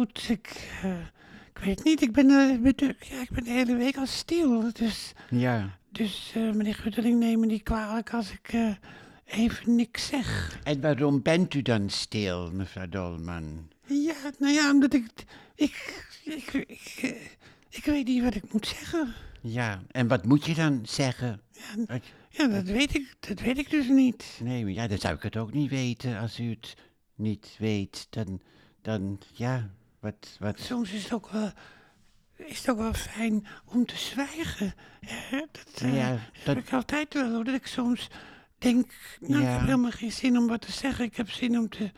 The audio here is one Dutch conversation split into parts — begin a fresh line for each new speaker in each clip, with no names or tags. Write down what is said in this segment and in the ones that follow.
goed, ik, eh, ik weet niet. Ik ben, eh, met ja, ik ben de hele week al stil. Dus,
Ja.
dus eh, meneer Gutteling, neem me niet kwalijk als ik even niks zeg.
En waarom bent u dan stil, mevrouw Dolman?
Ja, nou ja, omdat ik... Ik, ik, ik, ik weet niet wat ik moet zeggen.
Ja, en wat moet je dan zeggen? Wat-
Ja, dat weet ik, dat weet ik dus niet.
Nee, maar ja, dan zou ik het ook niet weten. Als u het niet weet, dan, dan ja, wat, wat...
Soms is het ook wel, is het ook wel fijn om te zwijgen. hè? Dat, eh,
Ja,
dat
dat-
heb ik altijd wel, hoor. Dat ik soms denk, nou, ik heb helemaal geen zin om wat te zeggen. Ik heb zin om te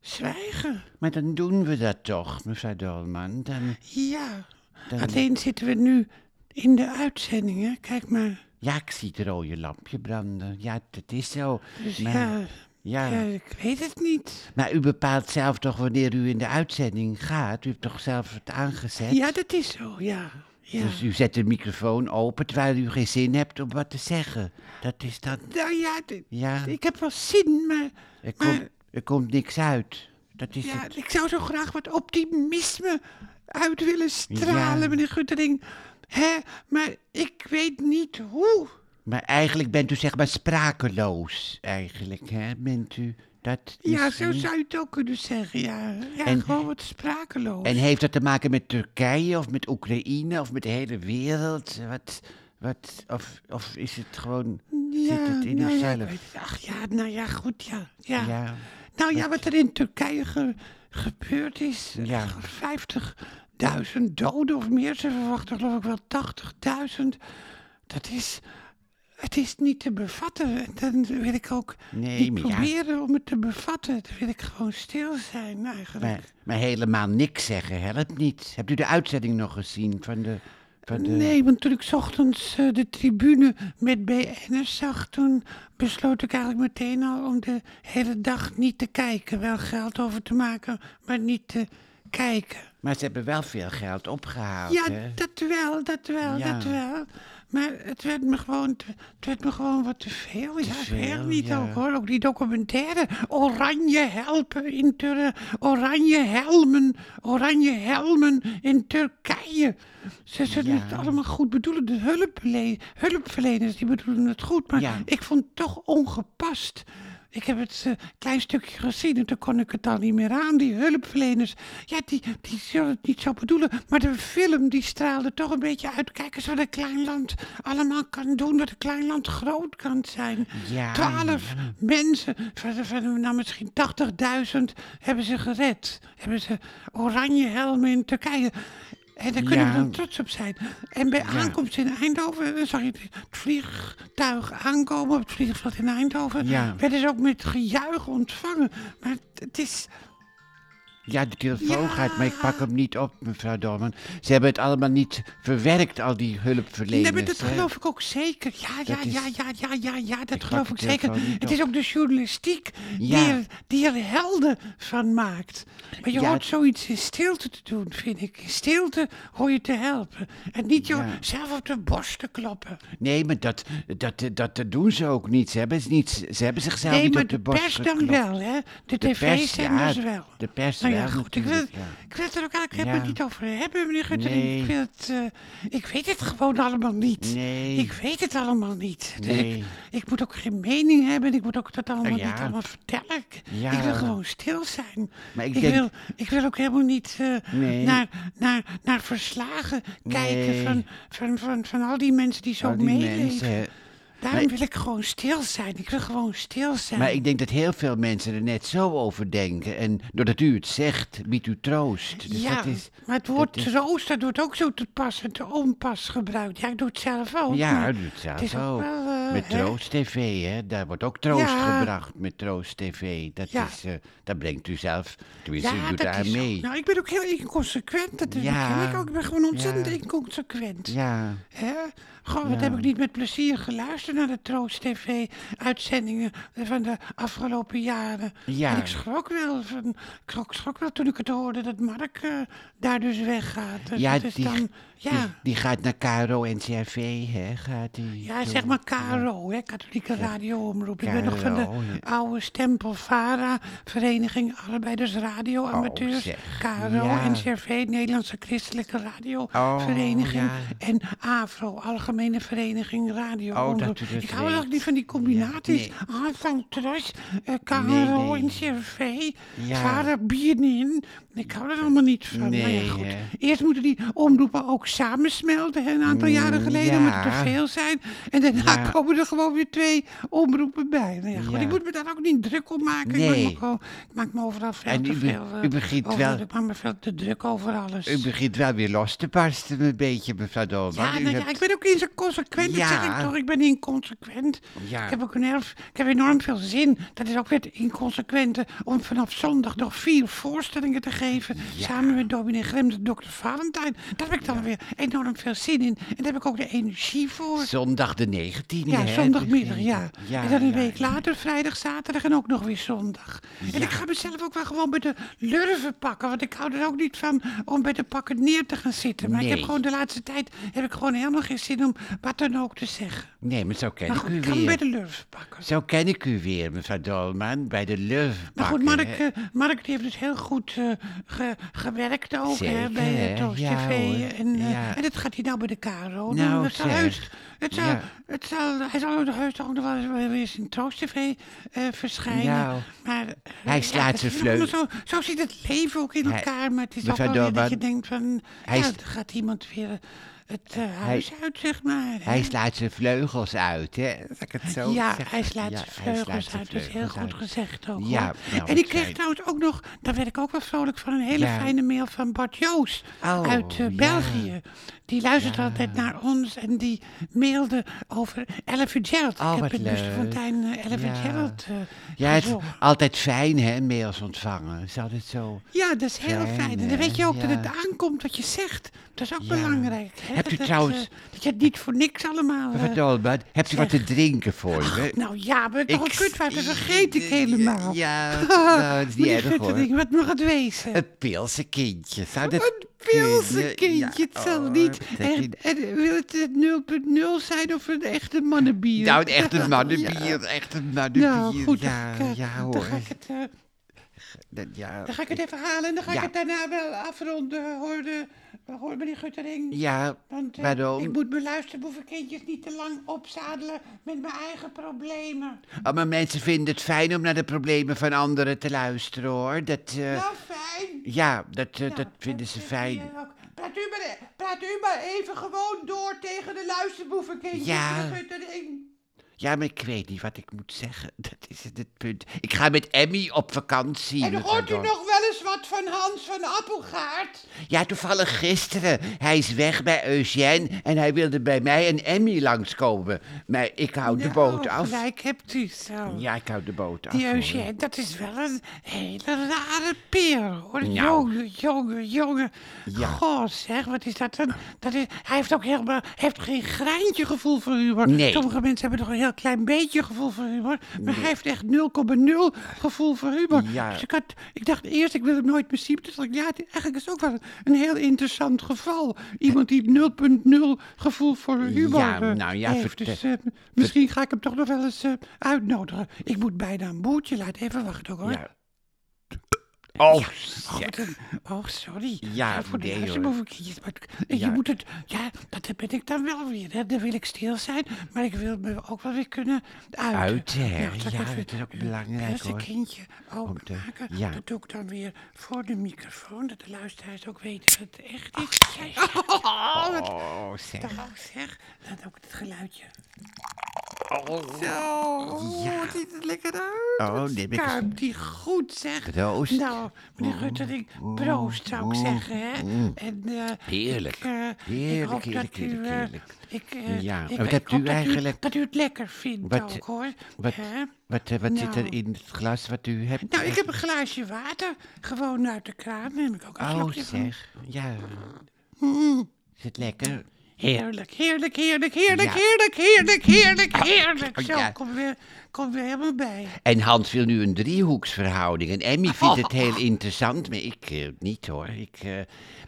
zwijgen.
Maar dan doen we dat toch, mevrouw Dolman. Dan,
Ja,
dan...
alleen zitten we nu in de uitzending, hè. Kijk maar.
Ja, ik zie het rode lampje branden. Ja, dat is zo.
Dus
Maar-
ja,
Ja,
ja, ik weet het niet.
maar u bepaalt zelf toch wanneer u in de uitzending gaat? U hebt toch zelf het aangezet?
Ja, dat is zo, ja. ja.
Dus u zet de microfoon open terwijl u geen zin hebt om wat te zeggen. Dat is dan...
Nou ja,
Ja,
ik heb wel zin, maar...
er,
maar-
komt, er komt niks uit. Dat is
Ja,
het.
ik zou zo graag wat optimisme uit willen stralen,
Ja.
meneer Guttering. Hè, maar ik weet niet hoe.
Maar eigenlijk bent u zeg maar sprakeloos, eigenlijk, hè? Bent u dat
Ja, zo zou je het ook kunnen zeggen, ja. Ja,
En-
gewoon wat sprakeloos.
En heeft dat te maken met Turkije of met Oekraïne of met de hele wereld? Wat, wat, of, of is het gewoon, zit het in
nou ja,
uzelf?
het. Ach ja, nou ja, goed, ja. ja.
Ja,
nou ja, wat er in Turkije ge- gebeurd is.
Ja.
50.000 doden of meer. Ze verwachten geloof ik wel 80.000. Dat is... Het is niet te bevatten. En Dan wil ik ook
Nee,
niet proberen om het te bevatten. Dan wil ik gewoon stil zijn eigenlijk.
maar, maar helemaal niks zeggen helpt niet. Hebt u de uitzending nog gezien van de... Van de...
Nee, want toen ik ochtends eh, de tribune met BN'ers zag, toen besloot ik eigenlijk meteen al om de hele dag niet te kijken. Wel geld over te maken, maar niet te kijken.
Maar ze hebben wel veel geld opgehaald,
Ja,
hè?
dat wel, dat wel,
Ja.
dat wel. Maar het werd me gewoon, te- het werd me gewoon wat te veel. ja,
veel,
niet
ja.
ook hoor. Ook die documentaire. Oranje helpen in Tur Oranje helmen. Oranje helmen in Turkije. Ze zullen
Ja.
het allemaal goed bedoelen. De hulpverleners die bedoelen het goed. Maar
Ja.
ik vond het toch ongepast. Ik heb het een klein stukje gezien en toen kon ik het al niet meer aan. Die hulpverleners, ja, die, die zullen het niet zo bedoelen. Maar de film die straalde toch een beetje uit. Kijk eens wat een klein land allemaal kan doen. Wat een klein land groot kan zijn.
Ja,
Twaalf mensen, van, van nou misschien 80.000, hebben ze gered. Hebben ze oranje helmen in Turkije. En daar kunnen we dan trots op zijn. En bij aankomst in Eindhoven, dan zag je het vliegtuig aankomen op het vliegveld in Eindhoven.
Ja.
Werden ze ook met gejuich ontvangen. Maar het, het is,
Ja, de telefoon
Ja.
gaat, maar ik pak hem niet op, mevrouw Dolman. Ze hebben het allemaal niet verwerkt, al die hulpverleners.
nee, maar dat
hè?
geloof ik ook zeker. Ja, ja,
is-
ja, ja, ja, ja, ja, dat geloof
de
ik zeker. Het is ook de journalistiek die, er, die er helden van maakt. Maar je
Ja,
hoort zoiets in stilte te doen, vind ik. In stilte hoor je te helpen. En niet jezelf op de borst te kloppen.
Nee, maar dat, dat, dat, dat doen ze ook niet. Ze hebben, niet, ze hebben zichzelf
nee,
niet
maar
op de,
de
borst
pers dan wel, hè? De,
De
tv-zenders wel.
De pers
ja, goed, ik wil,
ja.
ik wil het er ook eigenlijk helemaal
Ja.
niet over hebben, meneer Guttering.
Nee.
Ik, wil het, eh, ik weet het gewoon allemaal niet.
Nee.
Ik weet het allemaal niet. Dus
Nee.
ik, ik moet ook geen mening hebben. Ik moet ook dat allemaal
Ja.
niet allemaal vertellen. Ik, ik wil gewoon stil zijn.
Maar ik
ik,
denk-
wil, ik wil ook helemaal niet eh, naar, naar, naar verslagen kijken
Nee.
van, van, van, van al die mensen die zo meeleven. Daarom
Maar-
wil ik gewoon stil zijn. Ik wil gewoon stil zijn.
Maar ik denk dat heel veel mensen er net zo over denken. En doordat u het zegt, biedt u troost. Dus
ja,
dat is,
maar het woord
dat
troost, dat wordt ook zo te pas en te onpas gebruikt. Ja, ik doe het zelf ook.
Ja, u doet het zelf
het ook wel, eh,
met? Troost TV, hè? Daar wordt ook troost
Ja.
gebracht met Troost TV. Dat,
Ja.
is, eh, dat brengt u zelf, tenminste, u doet
dat
daar mee.
Nou, ik ben ook heel inconsequent. Dat
Ja.
ik ook. Ik ben gewoon ontzettend inconsequent.
Ja,
Hè? Gewoon, wat
Ja.
heb ik niet met plezier geluisterd naar de Troost TV-uitzendingen van de afgelopen jaren.
Ja.
En ik schrok wel, van, ik schrok, schrok wel toen ik het hoorde dat Mark eh, daar dus weggaat. Dus
ja
dat is
die,
dan, ja.
die, die gaat naar KRO NCRV, hè? Gaat die
Ja, zeg maar KRO KRO, hè, Katholieke Radioomroep. Ik ben nog van de oude stempel VARA, Vereniging Arbeiders Radio Amateurs.
Oh,
KRO,
ja.
NCRV, Nederlandse Christelijke Radio
Oh,
Vereniging.
ja.
En AVRO, Algemene Vereniging Radio
Oh, dat dat
Ik hou ook niet van die combinaties.
Ja,
Aanvang Trust, eh, KRO,
Nee, nee. Ja.
VARA, Bienin. Ik hou er allemaal niet van. Maar ja,
Nee,
goed.
hè.
Eerst moeten die omroepen ook samensmelten, een aantal jaren
Mm,
geleden, omdat het
ja.
te veel zijn. En daarna
Ja.
komen er gewoon weer twee omroepen bij. Nou ja, goed,
Ja.
ik moet me daar ook niet druk om maken. Ik, maak
Nee.
me ik maak me overal veel
En
te
u
veel... eh,
u begint
over-
wel-
Ik maak me veel te druk over alles.
U begint wel weer los te barsten een beetje, mevrouw Dolman.
ja, nou ja, ik ben ook niet consequent, dat zeg ik toch. Ik ben inconsequent.
Ja.
Ik heb ook een ik heb enorm veel zin. Dat is ook weer het inconsequente om vanaf zondag nog vier voorstellingen te geven. Samen met dominee Grem, de dokter Valentijn. Daar heb ik dan weer enorm veel zin in. En daar heb ik ook de energie voor.
Zondag de 19e,
Ja,
hè,
zondagmiddag, ja. En dan een week later, vrijdag, zaterdag en ook nog weer zondag. En ik ga mezelf ook wel gewoon bij de lurven pakken. Want ik hou er ook niet van om bij de pakken neer te gaan zitten. Maar ik heb gewoon de laatste tijd heb ik gewoon helemaal geen zin om wat dan ook te zeggen.
Nee, maar zo ken
Maar
ik
goed,
u
ik ga me bij
weer.
de lurven pakken.
Zo ken ik u weer, mevrouw Dolman, bij de Leuven
Maar goed,
pakken,
Mark, eh, Mark heeft dus heel goed ge- gewerkt ook hè, bij uh, Toast
Ja,
TV.
hoor.
En,
Ja.
en dat gaat hij nou bij de KRO doen.
Nou,
Het zal heus- het zal,
Ja.
het zal, hij zal ook nog heus ook nog wel eens in Toast TV verschijnen.
Nou,
maar,
hij slaat zijn vleugel.
Zo, zo zit het leven ook in elkaar. Maar het is ook wel weer dat je denkt van...
hij
ja, gaat iemand weer het eh, huis uit, zeg maar. hè.
Hij slaat zijn vleugels uit, hè? Zal ik het zo
Ja,
zeggen?
hij slaat
Ja,
zijn
hij
vleugels
slaat zijn
uit. Dat is heel goed
uit.
gezegd ook.
Ja, nou,
en ik kreeg
zei-
trouwens ook nog, daar werd ik ook wel vrolijk van, een hele
Ja.
fijne mail van Bart Joos
Oh,
uit eh,
ja.
België. Die luistert
Ja.
altijd naar ons en die mailde over Ella Fitzgerald.
Oh,
ik heb met Buster
leuk.
Fontijn eh, Ella
Ja.
Fitzgerald eh,
Ja, het is altijd fijn, hè, mails ontvangen. Het is altijd zo...
Ja, dat is heel
Fijn,
fijn. En dan weet je ook dat het aankomt wat je zegt. Dat is ook
Ja.
belangrijk. Hè?
Hebt u
dat,
trouwens-
Het, eh, dat je het niet voor niks allemaal... eh,
Mevrouw Dolman, hebt u wat te drinken voor me?
nou ja, maar toch een
Ik-
kutwater, dat vergeet ik helemaal.
Ja, nou, dat is niet erg hoor.
Wat mag het wezen?
Een pilse kindje, zou dat
Een pilse
kunnen?
kindje,
Ja,
het zal
oh,
niet. En, en wil het het 0.0 zijn of een echte mannenbier?
Nou, een echte
Ja.
mannenbier, echt een mannenbier.
Nou, goed,
ja,
eh,
ja
dan
hoor.
ga ik het, eh,
ja,
dan ga ik het even halen en dan ga ik het daarna wel afronden, hoor, de, hoor meneer Guttering.
ja,
Want eh, ik moet mijn luisterboevenkindjes niet te lang opzadelen met mijn eigen problemen.
Oh, maar mensen vinden het fijn om naar de problemen van anderen te luisteren, hoor. Dat, eh,
Nou, fijn.
ja, dat, eh,
Nou,
dat vinden ze fijn.
Praat u, maar, praat u maar even gewoon door tegen de luisterboevenkindjes.
Ja.
meneer Guttering.
Ja, maar ik weet niet wat ik moet zeggen. Dat is het, punt. Ik ga met Emmy op vakantie.
En hoort u nog wel eens wat van Hans van Appelgaard?
Ja, toevallig gisteren. Hij is weg bij Eugène en hij wilde bij mij en Emmy langskomen. Maar ik hou de boot
Nou,
af.
gelijk hebt u zo.
Ja, ik hou de boot af.
Die
hoor.
Eugène, dat is wel een hele rare peer, hoor.
Nou.
Jongen, jongen, jongen.
Ja.
Goh, zeg, wat is dat dan? Dat is, hij heeft ook helemaal heeft geen greintje gevoel voor humor.
Nee.
Sommige mensen hebben toch een heel klein beetje gevoel voor humor. Maar hij heeft echt 0,0 gevoel voor humor.
Ja.
Dus ik, had, ik dacht eerst, ik wil hem nooit meer zien. Dus dacht ik, ja, het- eigenlijk is het ook wel een heel interessant geval. Iemand die 0,0 gevoel voor humor
Ja,
eh,
nou ja,
heeft. Dus eh, misschien ga ik hem toch nog wel eens eh, uitnodigen. Ik moet bijna een boertje laten. Even wachten hoor.
Ja. Oh,
Oh, een- oh, sorry.
Ja,
voor de
nee, hoor.
luisterbovenkindjes. Maar
Ja.
je moet het, ja, dat ben ik dan wel weer. Hè. Dan wil ik stil zijn, maar ik wil me ook wel weer kunnen uiten.
Uit, hè?
Zal ik
Ja, dat is ook
een
belangrijk,
beste
hoor.
kindje openmaken.
ja.
Dat doe ik dan weer voor de microfoon, dat de luisteraars ook weten dat het echt is. Oh,
Oh, zeg.
Dan ook het geluidje.
Oh,
Zo,
Ja.
wat ziet het lekker uit.
Oh, neem ik eens-
schuimt die goed, zeg.
Proost.
Nou, meneer Guttering, proost zou ik zeggen, hè. En, eh,
Heerlijk.
Ik, eh, ik
Heerlijk, heerlijk,
u,
heerlijk, heerlijk.
Ik, eh,
Ja,
ik,
en wat
ik
hebt u
dat
eigenlijk-
dat u het lekker vindt
Wat-
ook, hoor.
Wat,
Hè?
wat, wat zit
Nou.
er in het glas wat u hebt?
Nou, ik heb een glaasje water, gewoon uit de kraan. Neem ik ook een
Oh,
slokje van.
zeg. Ja.
Mm.
Is het lekker?
Heerlijk, heerlijk, heerlijk, heerlijk,
Ja.
heerlijk, heerlijk, heerlijk, heerlijk.
Oh,
Zo,
ja.
kom weer, kom weer helemaal bij.
En Hans wil nu een driehoeksverhouding. En Emmy vindt het heel interessant, maar ik eh, niet hoor. Ik, eh,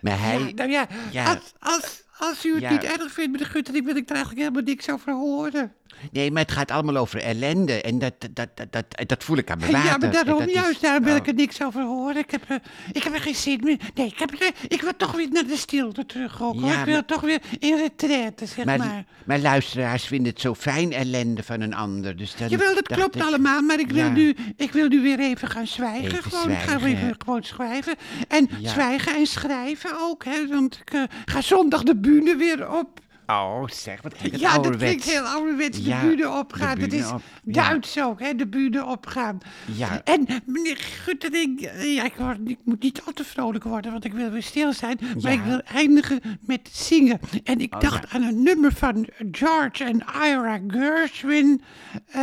maar hij...
Ja, nou ja. Als, als, als u het niet erg vindt, meneer Guttering, wil ik er eigenlijk helemaal niks over horen.
Nee, maar het gaat allemaal over ellende. En dat, dat, dat, dat, dat voel ik aan mijn water.
Ja, maar daarom
dat is-
juist, daar wil
oh.
ik er niks over horen. Ik heb, eh, ik heb er geen zin meer. Nee, ik, heb, ik wil toch weer naar de stilte terug ook, hoor.
Ja,
Ik wil
maar-
toch weer in retraite, zeg maar.
Maar, maar luisteraars vinden het zo fijn ellende van een ander. Dus dan
Jawel, dat klopt
ik-
allemaal, maar ik wil,
Ja.
nu, ik wil nu weer even gaan zwijgen.
Even
gewoon, Ik ga even gewoon schrijven. En
Ja.
zwijgen en schrijven ook, hè. Want ik eh, ga zondag de bühne weer op.
Oh, zeg, wat klinkt
ja, dat klinkt heel ouderwets, de
Ja,
bühne opgaan. dat is
op, ja.
Duits ook, hè, de bühne opgaan.
Ja.
En meneer Guttering, eh, ja, ik, word, ik moet niet al te vrolijk worden, want ik wil weer stil zijn. Maar
Ja.
ik wil eindigen met zingen. En ik
Oh,
dacht aan een nummer van George en Ira Gershwin. eh,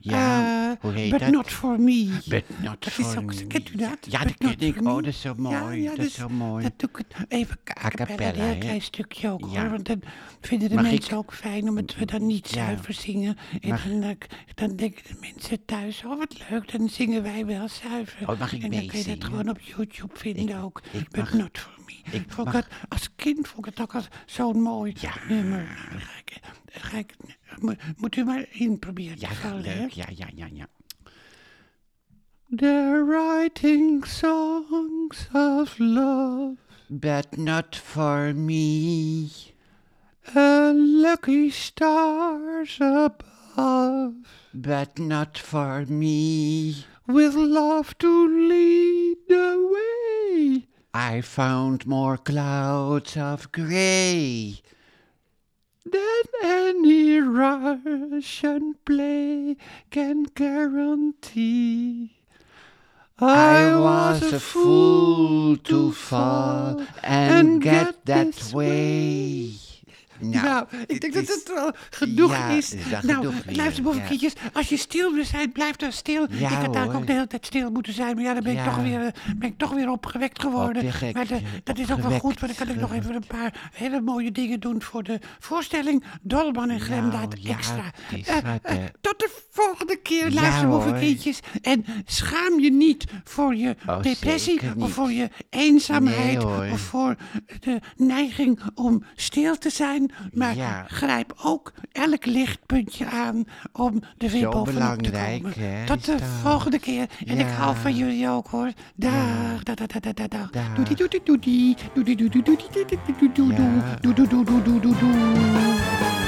Ja,
eh,
hoe heet
But
dat?
Not For Me.
But not
Dat
for
ook,
me.
kent u dat?
Ja,
But
dat ken ik.
Me.
Oh, dat is zo mooi. dat is
dus
zo mooi.
Dat doe ik even a cappella, een heel klein stukje ook hoor. Want dan vinden de
Mag
mensen
ik-
ook fijn omdat we dan niet zuiver zingen. En
Mag-
dan, eh, dan denken de mensen thuis, oh wat leuk, dan zingen wij wel zuiver.
Oh, mag ik
en dan kun je dat gewoon op YouTube vinden ook.
ik
But
mag-
not for me.
ik
vond
mag-
ik het, als kind vond ik het ook als zo'n mooi
Ja.
nummer. Ga ik, ga ik, moet, moet u maar inproberen.
Ja,
hè?
leuk. Ja, ja, ja, ja.
They're writing songs of love.
But not for me.
And lucky stars above,
But not for me.
with love to lead the way.
I found more clouds of gray.
Than any Russian play can guarantee.
I was a fool to fall and get that
this
way.
Nou, ik
dit
denk dat het wel genoeg
Ja,
is. nou,
genoeg
luister,
ja.
bovenkindjes, als je stil wil zijn, blijf dan stil.
Ja,
ik had eigenlijk ook de hele tijd stil moeten zijn, maar ja, dan ben ik, toch, weer, eh, ben ik toch weer opgewekt geworden.
Opgewekt,
maar de- dat is ook wel goed, want dan kan ik nog even een paar hele mooie dingen doen voor de voorstelling Dolman en Gremdaad
Nou,
Extra. Eh, eh, tot de volgende keer, luister,
hoor.
bovenkindjes. En schaam je niet voor je
Oh,
depressie of voor je eenzaamheid
Nee,
of voor de neiging om stil te zijn. Maar
Ja.
grijp ook elk lichtpuntje aan om er weer
Zo
bovenop te komen.
hè,
Tot de
dat.
volgende keer. En ik
Ja.
hou van jullie ook hoor. Dag, dag, dag, dag, dag. Doei, doei, doei, doei, doei, doei, doei, doei, doei, doei, doei, doei, doei, doei,
Ja.
doei, doei, doei,